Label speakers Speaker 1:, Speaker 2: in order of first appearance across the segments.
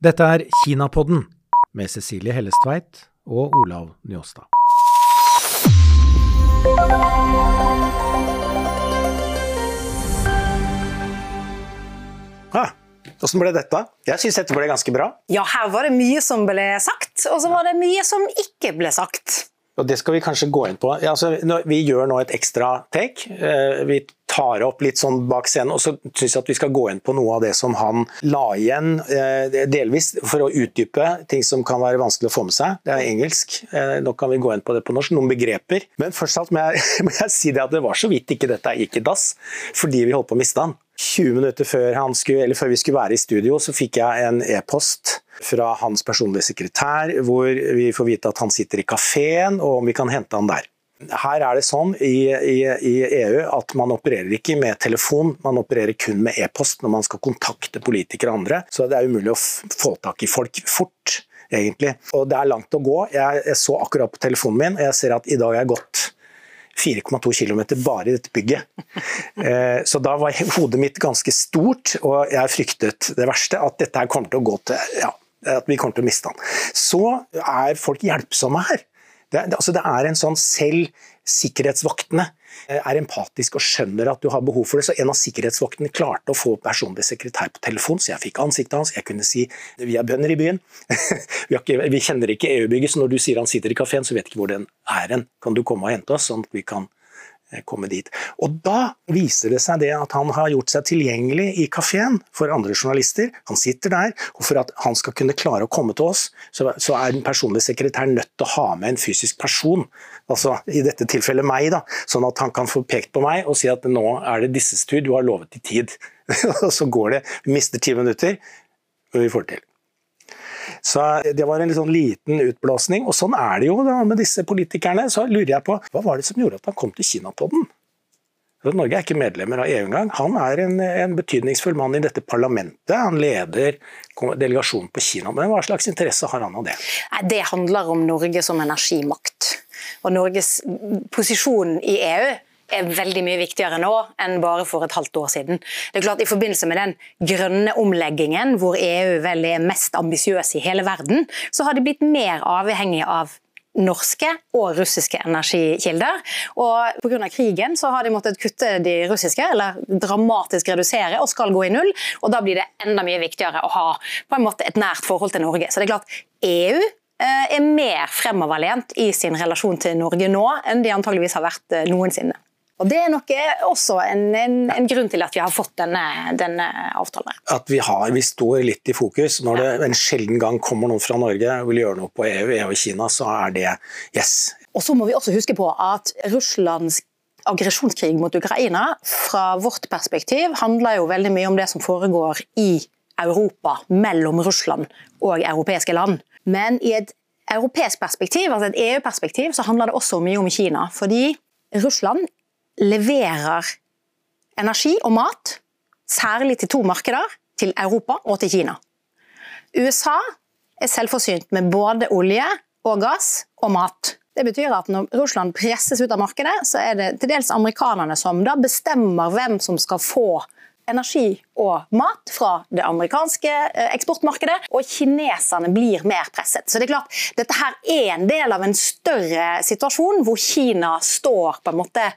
Speaker 1: Dette er Kinapodden med Cecilie Hellestveit og Olav Njåstad.
Speaker 2: Åssen ble dette? Jeg syns dette ble ganske bra.
Speaker 3: Ja, her var det mye som ble sagt, og så var det mye som ikke ble sagt.
Speaker 2: Og Det skal vi kanskje gå inn på. Altså, vi gjør nå et ekstra take. Eh, vi tar opp litt sånn bak scenen, og så syns jeg at vi skal gå inn på noe av det som han la igjen, eh, delvis for å utdype ting som kan være vanskelig å få med seg. Det er engelsk. Eh, nå kan vi gå inn på det på norsk. Noen begreper. Men først må jeg, må jeg si det at det var så vidt ikke dette gikk i dass, fordi vi holdt på å miste han. 20 minutter før, skulle, før, vi skulle være i studio, så fikk jeg en e-post fra hans personlige sekretær, hvor vi får vite at han sitter i kafeen, og om vi kan hente han der. Her er det sånn i, i, i EU at man opererer ikke med telefon, man opererer kun med e-post når man skal kontakte politikere og andre. Så det er umulig å få tak i folk fort, egentlig. Og det er langt å gå. Jeg, jeg så akkurat på telefonen min, og jeg ser at i dag er jeg gått 4,2 km bare i dette bygget. Eh, så da var hodet mitt ganske stort, og jeg fryktet det verste, at dette her kommer til å gå til ja, at vi kommer til å miste han. Så er folk hjelpsomme her. Det, altså det er en sånn selv sikkerhetsvaktene er empatisk og skjønner at du har behov for det. Så en av sikkerhetsvaktene klarte å få personlig sekretær på telefon, så jeg fikk ansiktet hans. Jeg kunne si vi er bønder i byen. vi, ikke, vi, kjenner ikke EU-bygget, så når du sier han sitter i kafeen, så vet ikke hvor den er hen. Kan du komme og hente oss, sånn at vi kan Eh, komme dit. Og Da viser det seg det at han har gjort seg tilgjengelig i kafeen for andre journalister. Han sitter der, og for at han skal kunne klare å komme til oss, så, er den personlige sekretæren nødt til å ha med en fysisk person. Altså i dette tilfellet meg, da, sånn at han kan få pekt på meg og si at nå er det disses tur, du har lovet i tid. og så går det, vi mister ti minutter, og vi får det til. Så Det var en sånn liten utblåsning. Og sånn er det jo da, med disse politikerne. Så lurer jeg på, hva var det som gjorde at han kom til Kinapodden? Norge er ikke medlemmer av EU engang. Han er en, en, betydningsfull mann i dette parlamentet. Han leder delegasjonen på Kina. Men hva slags interesse har han av det?
Speaker 3: Det handler om Norge som energimakt. Og Norges posisjon i EU er veldig mye viktigere nå enn bare for et halvt år siden. Det er klart I forbindelse med den grønne omleggingen, hvor EU vel er mest ambisiøs i hele verden, så har de blitt mer avhengig av norske og russiske energikilder. Og Pga. krigen så har de måttet kutte de russiske, eller dramatisk redusere, og skal gå i null. og Da blir det enda mye viktigere å ha på en måte et nært forhold til Norge. Så det er klart, EU eh, er mer fremoverlent i sin relasjon til Norge nå enn de antageligvis har vært eh, noensinne. Og Det er nok også en, en, en, grunn til at vi har fått denne, denne avtalen.
Speaker 2: At vi, har, vi, står litt i fokus. Når det en sjelden gang kommer noen fra Norge og vil gjøre noe på EU, EU og Kina, så er det yes.
Speaker 3: Og så må vi også huske på at Russlands aggresjonskrig mot Ukraina fra vårt perspektiv handler jo veldig mye om det som foregår i Europa, mellom Russland og europeiske land. Men i et europeisk perspektiv, altså et EU-perspektiv, så handler det også mye om Kina. Fordi Russland leverer energi og mat, særlig til to markeder, til Europa og til Kina. USA er selvforsynt med både olje og gass og mat. Det betyr at når Russland presses ut av markedet, så er det til dels amerikanerne som da bestemmer hvem som skal få energi og mat fra det amerikanske eh, eksportmarkedet, og kineserne blir mer presset. Så det er klart, Dette her er en del av en større situasjon hvor Kina står på en måte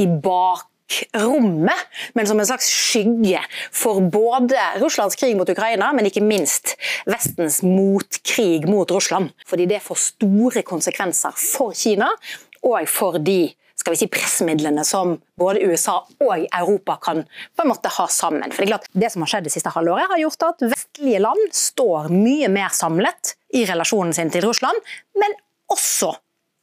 Speaker 3: i bakrommet, men som en slags skygge for både Russlands krig mot Ukraina, men ikke minst Vestens motkrig mot Russland. Fordi det får store konsekvenser for Kina og for de skal vi si, pressmidlene som både USA og Europa kan på en måte ha sammen. For Det er klart, det som har skjedd det siste halvåret, har gjort at vestlige land står mye mer samlet i relasjonen sin til Russland, men også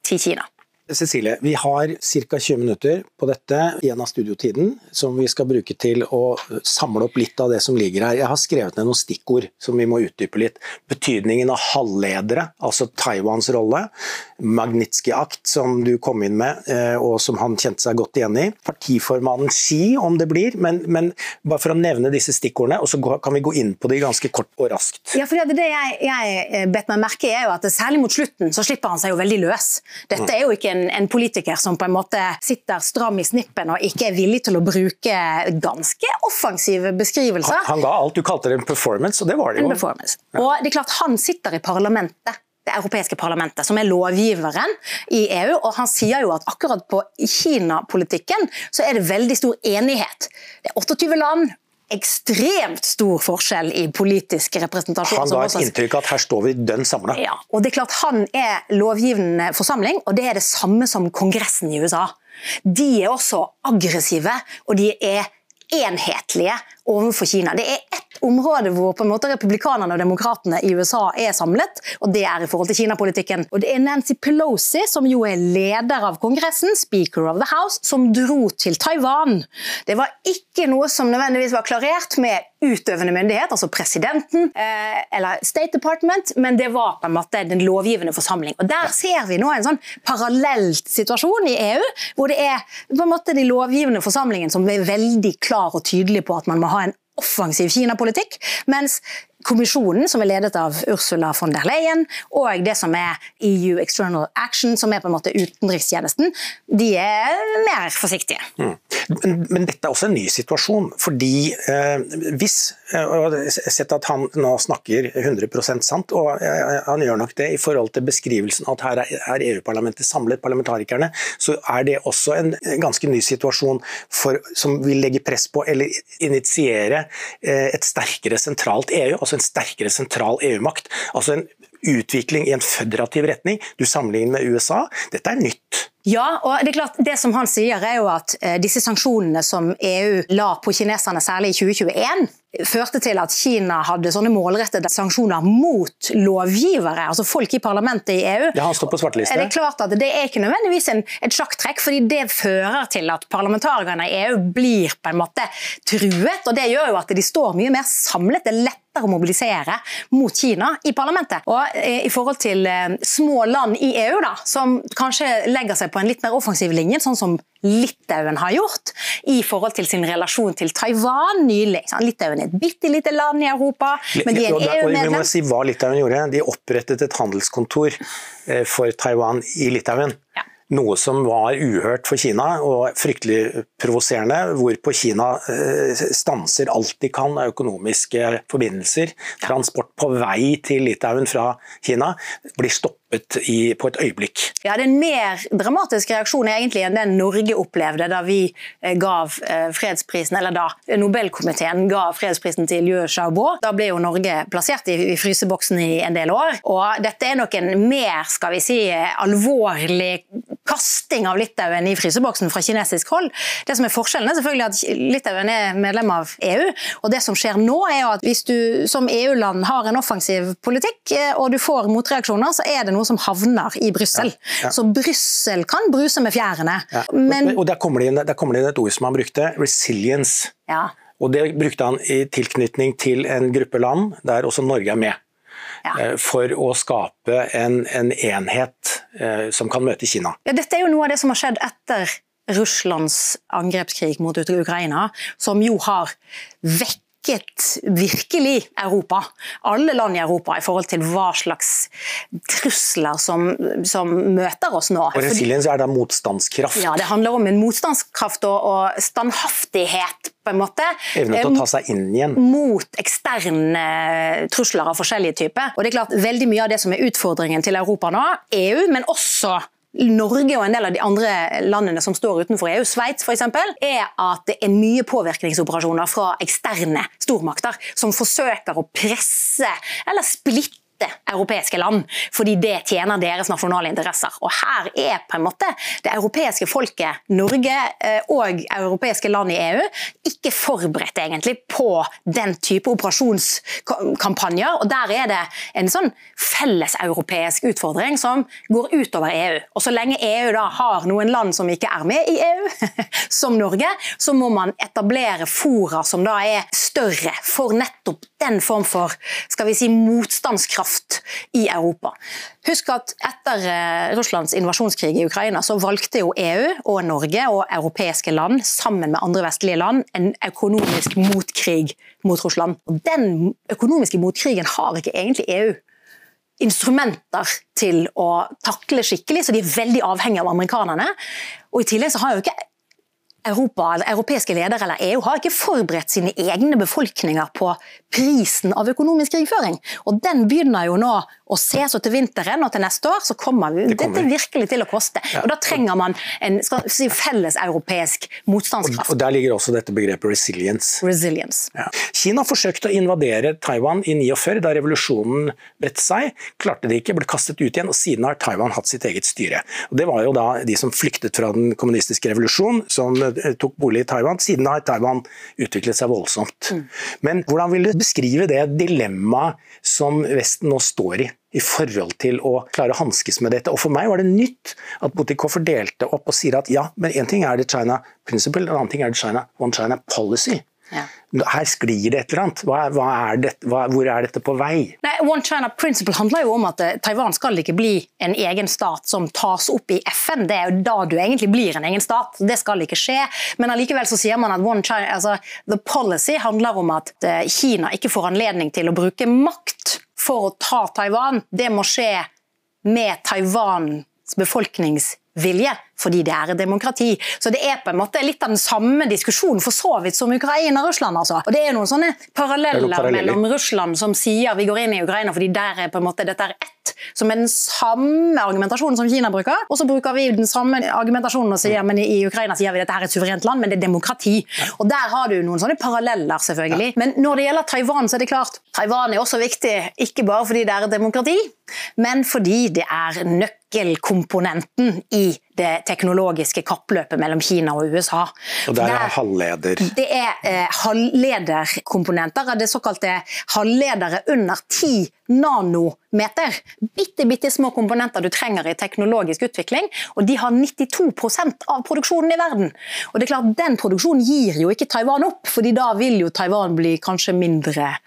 Speaker 3: til Kina.
Speaker 2: Cecilie, vi har ca. 20 minutter på dette igjen av studiotiden, som vi skal bruke til å samle opp litt av det som ligger her. Jeg har skrevet ned noen stikkord som vi må utdype litt. Betydningen av halvledere, altså Taiwans rolle. Magnitsky-akt, som du kom inn med, eh, og som han kjente seg godt igjen i. Partiformannen Xi, om det blir. Men, men bare for å nevne disse stikkordene, og så kan vi gå inn på de ganske kort og raskt.
Speaker 3: Ja, for det jeg, jeg bet meg merke er jo at særlig mot slutten så slipper han seg jo veldig løs. Dette er jo ikke en en, en, politiker som på en måte sitter stram i snippen og ikke er villig til å bruke ganske offensive beskrivelser.
Speaker 2: Han, han ga alt. Du kalte det en performance, og det var det jo.
Speaker 3: En performance. Og det er klart Han sitter i parlamentet det europeiske parlamentet, som er lovgiveren i EU. og Han sier jo at akkurat på Kina-politikken så er det veldig stor enighet. Det er 28 land, ekstremt stor forskjell i politisk representasjon.
Speaker 2: Han ga et inntrykk av at her står vi dønn samla.
Speaker 3: Ja, og det er klart Han er lovgivende forsamling, og det er det samme som Kongressen i USA. De er også aggressive, og de er enhetlige overfor Kina. Det er ett område hvor på en måte republikanerne og demokratene i USA er samlet, og det er i forhold til Kina-politikken. Og Det er Nancy Pelosi, som jo er leder av Kongressen, speaker of the House, som dro til Taiwan. Det var ikke noe som nødvendigvis var klarert med utøvende myndighet, altså presidenten eh, eller State Department, men det var på en måte den lovgivende forsamling. Og Der ser vi nå en sånn parallell situasjon i EU, hvor det er på en måte de lovgivende forsamlingen som er veldig klar og tydelig på at man må ha en offensiv Kina-politikk, mens kommisjonen, som er ledet av Ursula von der Leyen, og det som er EU External Action, som er på en måte utenrikstjenesten, de er mer forsiktige. Mm.
Speaker 2: Men, men, dette er også en ny situasjon. fordi eh, hvis eh, og sett at han nå snakker 100% sant, og eh, han gjør nok det i forhold til beskrivelsen at her er EU-parlamentet samlet, parlamentarikerne, så er det også en ganske ny situasjon for, som vil legge press på eller initiere eh, et sterkere sentralt EU. Altså en sterkere sentral EU-makt. Altså en utvikling i en føderativ retning. Du sammenligner med USA. Dette er nytt.
Speaker 3: Ja, og det er klart, det som han sier er jo at eh, disse sanksjonene som EU la på kineserne, særlig i 2021, førte til at Kina hadde sånne målrettede sanksjoner mot lovgivere, altså folk i parlamentet i EU.
Speaker 2: Ja, han står på svarteliste.
Speaker 3: Det er klart at det er ikke nødvendigvis en, et sjakktrekk, fordi det fører til at parlamentarikerne i EU blir på en måte truet. og Det gjør jo at de står mye mer samlet. Det er lettere å mobilisere mot Kina i parlamentet. Og eh, I forhold til eh, små land i EU, da, som kanskje legger seg på en litt mer offensiv linje, sånn som Litauen har gjort i forhold til sin relasjon til Taiwan nylig. Litauen er et bitte lite land i Europa, men de er EU-medlem.
Speaker 2: Vi må si hva Litauen gjorde. De opprettet et handelskontor eh, for Taiwan i Litauen. Ja. Noe som var uhørt for Kina og fryktelig provoserende. Hvorpå Kina eh, stanser alt de kan av økonomiske forbindelser. Transport på vei til Litauen fra Kina blir stoppet i, på et øyeblikk.
Speaker 3: Ja, Det er en mer dramatisk reaksjon egentlig enn den Norge opplevde da vi eh, gav eh, fredsprisen, eller da Nobelkomiteen ga fredsprisen til Liu Xiaobo. Da ble jo Norge plassert i, i fryseboksen i en del år. Og dette er nok en mer skal vi si, alvorlig kasting av Litauen i fryseboksen fra kinesisk hold. Det som er Forskjellen er selvfølgelig at Litauen er medlem av EU. og det som skjer nå er jo at Hvis du som EU-land har en offensiv politikk eh, og du får motreaksjoner, så er det noe som havner i Brussel. Ja, ja. Så Brussel kan bruse med fjærene.
Speaker 2: Ja. Men... Og Der kommer, det inn, der kommer det inn et ord som han brukte, resilience. Og Det brukte han i tilknytning til en gruppe land der også Norge er med ja. Eh, for å skape en, en enhet eh, som kan møte Kina.
Speaker 3: Ja, dette er jo noe av det som har skjedd etter Russlands angrepskrig mot Ukraina, som jo har vekket virkelig Europa, alle land i Europa, i forhold til hva slags trusler som, som møter oss nå.
Speaker 2: Og Resiliens er da motstandskraft?
Speaker 3: Ja, det handler om en motstandskraft og, og standhaftighet på en måte.
Speaker 2: Evne til å ta seg inn igjen.
Speaker 3: Mot eksterne trusler av forskjellige typer. Og det er klart, Veldig mye av det som er utfordringen til Europa nå, EU, men også Norge og en del av de andre landene som står utenfor EU, Sveits f.eks., er at det er mye påvirkningsoperasjoner fra eksterne stormakter som forsøker å presse eller splitte europeiske land, fordi det tjener deres nasjonale interesser. Og Her er på en måte det europeiske folket, Norge eh, og europeiske land i EU, ikke forberedt egentlig på den type operasjonskampanjer. og Der er det en sånn felleseuropeisk utfordring som går utover EU. Og Så lenge EU da har noen land som ikke er med i EU, som Norge, så må man etablere fora som da er større for nettopp den form for skal vi si, motstandskraft i Europa. Husk at etter eh, Russlands invasjonskrig i Ukraina, så valgte jo EU og Norge og europeiske land sammen med andre vestlige land en økonomisk motkrig mot Russland. Og Den økonomiske motkrigen har ikke egentlig EU instrumenter til å takle skikkelig, så de er veldig avhengige av amerikanerne. Og I tillegg så har jo ikke Europa, europeiske ledere eller EU har ikke forberedt sine egne befolkninger på prisen av økonomisk krigføring. Og Den begynner jo nå å se så til vinteren og til neste år så kommer, det kommer. dette virkelig til å koste. Ja. Og Da trenger man en si, felles europeisk motstandskraft.
Speaker 2: Og, og Der ligger også dette begrepet resilience.
Speaker 3: resilience.
Speaker 2: Ja. Kina forsøkte å invadere Taiwan i 49 da revolusjonen bredte seg. Klarte det ikke, ble kastet ut igjen, og siden har Taiwan hatt sitt eget styre. Og Det var jo da de som flyktet fra den kommunistiske revolusjonen, som Eh, tok bolig i Taiwan. Siden har Taiwan utviklet seg voldsomt. Mm. Men hvordan vil du beskrive det dilemmaet som Vesten nå står i? I forhold til å klare å hanskes med dette. Og For meg var det nytt at Butikoffer delte opp og sier at ja, men én ting er det China Principle, en annen ting er det China One China Policy. Ja. Her sklir det et eller annet. Hva, hva er det, hva, hvor er dette på vei?
Speaker 3: Nei, One China Principle handler jo om at uh, Taiwan skal ikke bli en egen stat som tas opp i FN. Det er jo da du egentlig blir en egen stat. Det skal ikke skje. Men allikevel så sier man at One China, altså, the policy handler om at uh, Kina ikke får anledning til å bruke makt for å ta Taiwan. Det må skje med Taiwans befolknings vilje, fordi det er demokrati. Så det er på en måte litt av den samme diskusjonen for så vidt som Ukraina og Russland. Altså. Og det er noen sånne paralleller, paralleller, mellom Russland som sier vi går inn i Ukraina fordi der er på en måte dette er ett, som er den samme argumentasjonen som Kina bruker. Og så bruker vi den samme argumentasjonen og sier men i Ukraina sier vi at dette er et suverent land, men det er demokrati. Og der har du noen sånne paralleller, selvfølgelig. Men når det gjelder Taiwan, så er det klart Taiwan er også viktig, ikke bare fordi det er et demokrati, men fordi det er nøkkelkomponenten i det teknologiske kappløpet mellom Kina og USA.
Speaker 2: Og der er halvleder?
Speaker 3: Det er eh, halvlederkomponenter. Det såkalte halvledere under 10 nanometer. Bitte, bitte små komponenter du trenger i teknologisk utvikling. Og de har 92% av produksjonen i verden. Og det er klart, Den produksjonen gir jo ikke Taiwan opp, fordi da vil jo Taiwan bli kanskje mindre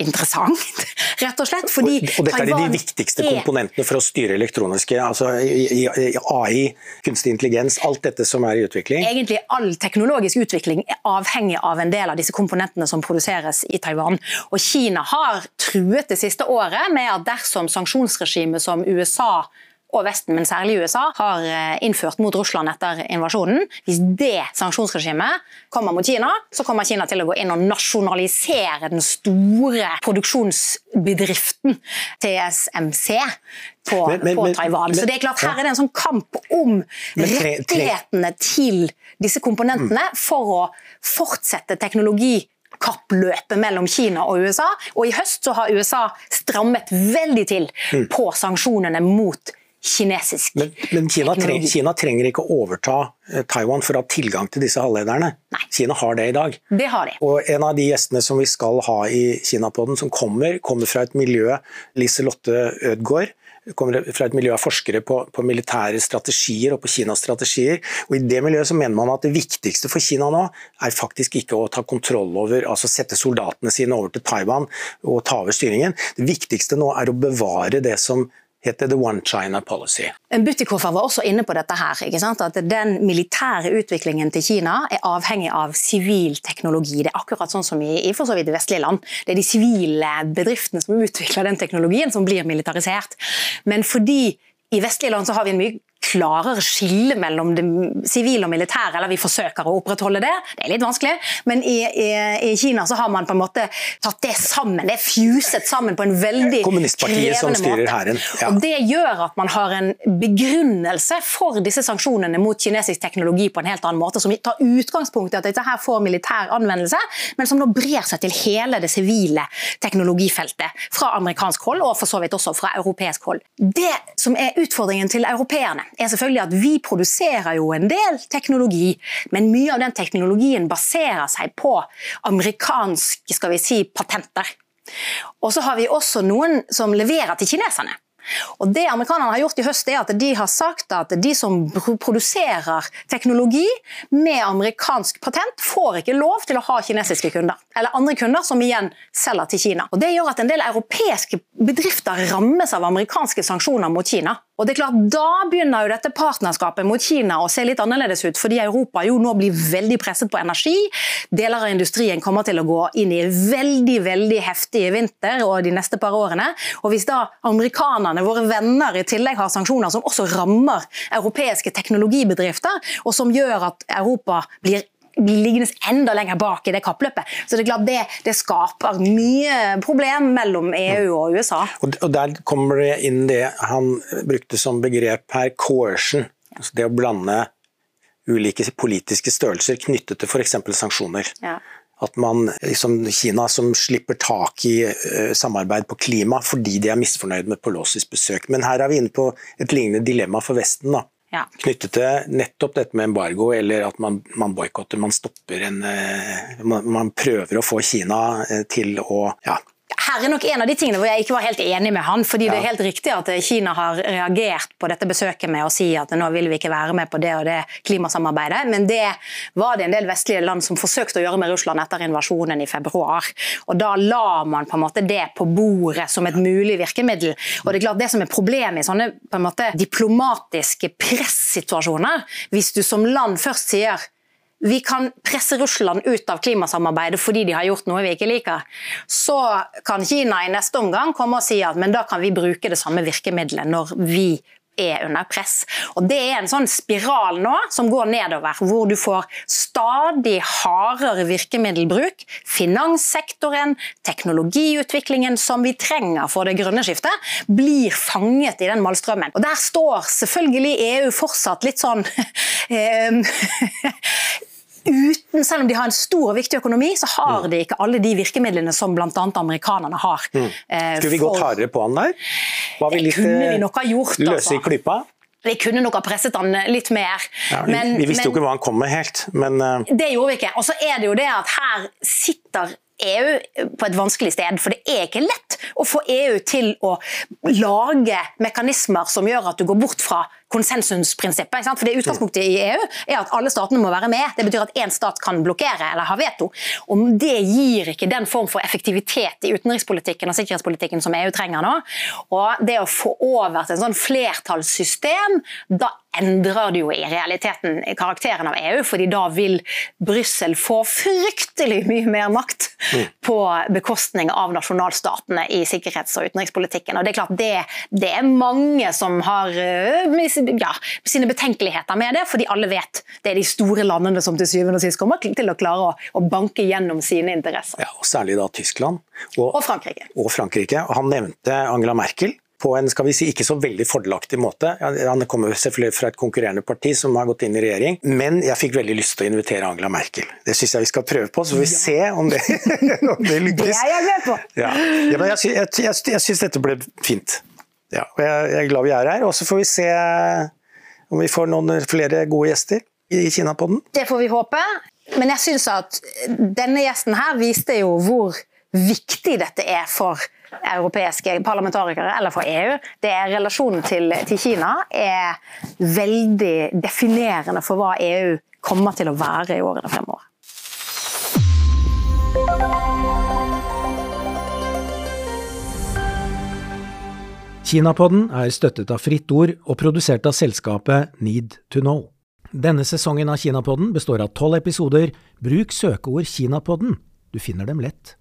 Speaker 3: interessant, rett og slett. Fordi
Speaker 2: og, dette er de viktigste komponentene for å styre elektroniske, altså AI, kunstig intelligens, alt dette som er i utvikling?
Speaker 3: Egentlig all teknologisk utvikling er avhengig av en del av disse komponentene som produseres i Taiwan. Og Kina har truet det siste året med at dersom sanksjonsregimet som USA og Vesten, men særlig USA, har eh, innført mot Russland etter invasjonen. Hvis det sanksjonsregimet kommer mot Kina, så kommer Kina til å gå inn og nasjonalisere den store produksjonsbedriften TSMC på, men, men, på Taiwan. Så det er klart Her er det en sånn kamp om rettighetene til disse komponentene for å fortsette teknologi kappløpet mellom Kina og USA. Og i høst så har USA strammet veldig til mm. på sanksjonene mot kinesisk
Speaker 2: men, men Kina, treng, Kina, trenger ikke å overta eh, Taiwan for å ha tilgang til disse halvlederne. Nei. Kina har det i dag.
Speaker 3: Det har de.
Speaker 2: Og En av de gjestene som vi skal ha i Kinapodden som kommer, kommer fra et miljø, Liselotte Ødgaard, kommer fra et miljø av forskere på, på, militære strategier og på Kinas strategier. Og I det miljøet så mener man at det viktigste for Kina nå er faktisk ikke å ta kontroll over, altså sette soldatene sine over til Taiwan og ta over styringen. Det viktigste nå er å bevare det som heter The One China Policy.
Speaker 3: Butikofer var også inne på dette her, at Den militære utviklingen til Kina er avhengig av sivil teknologi. Det er akkurat sånn som i, i for så vidt vestlige land. Det er de sivile bedriftene som utvikler den teknologien som blir militarisert. Men fordi i vestlige land så har vi en mye klarere skille mellom det sivile og militære, eller vi forsøker å opprettholde det. Det er litt vanskelig, men i, i, i, Kina så har man på en måte tatt det sammen. Det er fuset sammen på en veldig
Speaker 2: Kommunistpartiet som styrer hæren.
Speaker 3: Ja. Og Det gjør at man har en begrunnelse for disse sanksjonene mot kinesisk teknologi på en helt annen måte, som tar utgangspunkt i at dette her får militær anvendelse, men som nå brer seg til hele det sivile teknologifeltet fra amerikansk hold, og for så vidt også fra europeisk hold. Det som er utfordringen til europeerne, er selvfølgelig at vi produserer jo en del teknologi, men mye av den teknologien baserer seg på amerikanske skal vi si, patenter. Og så har vi også noen som leverer til kineserne. Og det amerikanerne har gjort i høst er at De har sagt at de som produserer teknologi med amerikansk patent, får ikke lov til å ha kinesiske kunder. Eller andre kunder som igjen selger til Kina. Og Det gjør at en del europeiske bedrifter rammes av amerikanske sanksjoner mot Kina. Og det er klart, Da begynner jo dette partnerskapet mot Kina å se litt annerledes ut, fordi Europa jo nå blir veldig presset på energi. Deler av industrien kommer til å gå inn i veldig veldig heftig vinter og de neste par årene. Og Hvis da amerikanerne, våre venner, i tillegg har sanksjoner som også rammer europeiske teknologibedrifter, og som gjør at Europa blir liggende enda lenger bak i det kappløpet. Så det er klart det, det skaper mye problem mellom EU og USA.
Speaker 2: Og, og Der kommer det inn det han brukte som begrep her, coercion. Altså det å blande ulike politiske størrelser knyttet til f.eks. sanksjoner.
Speaker 3: Ja.
Speaker 2: At man, liksom Kina som slipper tak i uh, samarbeid på klima fordi de er misfornøyd med Pelosis besøk. Men her er vi inne på et lignende dilemma for Vesten. da
Speaker 3: ja.
Speaker 2: Knyttet til nettopp dette med embargo, eller at man, man boikotter, man stopper en eh, man, man, prøver å få Kina eh, til å ja,
Speaker 3: her er nok en av de tingene hvor jeg ikke var helt enig med han. fordi ja. Det er helt riktig at Kina har reagert på dette besøket med å si at nå vil vi ikke være med på det og det klimasamarbeidet. Men det var det en del vestlige land som forsøkte å gjøre med Russland etter invasjonen i februar. Og Da la man på en måte det på bordet som et mulig virkemiddel. Og Det er klart det som er problemet i sånne på en måte diplomatiske pressituasjoner, hvis du som land først sier vi kan presse Russland ut av klimasamarbeidet fordi de har gjort noe vi ikke liker, så kan Kina i neste omgang komme og si at men da kan vi bruke det samme virkemidlet når vi er under press. Og Det er en sånn spiral nå som går nedover, hvor du får stadig hardere virkemiddelbruk. Finanssektoren, teknologiutviklingen som vi trenger for det grønne skiftet, blir fanget i den malstrømmen. Og Der står selvfølgelig EU fortsatt litt sånn eh, uten, selv om de har en stor og viktig økonomi, så har de ikke alle de virkemidlene som bl.a. amerikanerne har. Mm.
Speaker 2: Eh, Skulle vi gått hardere på han der?
Speaker 3: Var vi litt kunne vi nok ha gjort,
Speaker 2: løse altså. i klypa?
Speaker 3: Vi kunne nok ha presset han litt mer.
Speaker 2: Ja, men, vi visste jo ikke hva han kom med helt, men uh...
Speaker 3: Det gjorde vi ikke. Og så er det jo det at her sitter EU på et vanskelig sted. For det er ikke lett å få EU til å lage mekanismer som gjør at du går bort fra konsensusprinsippet. For det Utgangspunktet i EU er at alle statene må være med. Det betyr at én stat kan blokkere eller ha veto. Og Det gir ikke den form for effektivitet i utenrikspolitikken og sikkerhetspolitikken som EU trenger nå. Og Det å få over til en sånn flertallssystem, da endrer det jo i realiteten karakteren av EU, fordi da vil Brussel få fryktelig mye mer makt mm. på bekostning av nasjonalstatene i sikkerhets- og utenrikspolitikken. Og Det er klart det, det er mange som har øh, ja, sine betenkeligheter med det, fordi alle vet det er de store landene som til syvende og sist kommer til å klare å, å banke gjennom sine interesser.
Speaker 2: Ja, og Særlig da Tyskland.
Speaker 3: Og, og Frankrike.
Speaker 2: Og Frankrike. Han nevnte Angela Merkel på en skal vi si, ikke så veldig fordelaktig måte. Han kommer selvfølgelig fra et konkurrerende parti som har gått inn i regjering, men jeg fikk veldig lyst til å invitere Angela Merkel. Det syns jeg vi skal prøve på, så får vi ja. se om det, om det lykkes.
Speaker 3: Det er jeg med på!
Speaker 2: Ja. Ja, jeg, jeg, jeg, jeg syns dette ble fint. Ja, jeg, jeg, er glad vi er her. Og så får vi se om vi får noen flere gode gjester i Kinapodden.
Speaker 3: Det får vi håpe. Men jeg syns at denne gjesten her viste jo hvor viktig dette er for europeiske parlamentarikere eller for EU. Det er Relasjonen til, til Kina er veldig definerende for hva EU kommer til å være i årene fremover.
Speaker 1: Kinapodden er støttet av Fritt Ord og produsert av selskapet Need to Know. Denne sesongen av Kinapodden består av tolv episoder. Bruk søkeord Kinapodden. Du finner dem lett.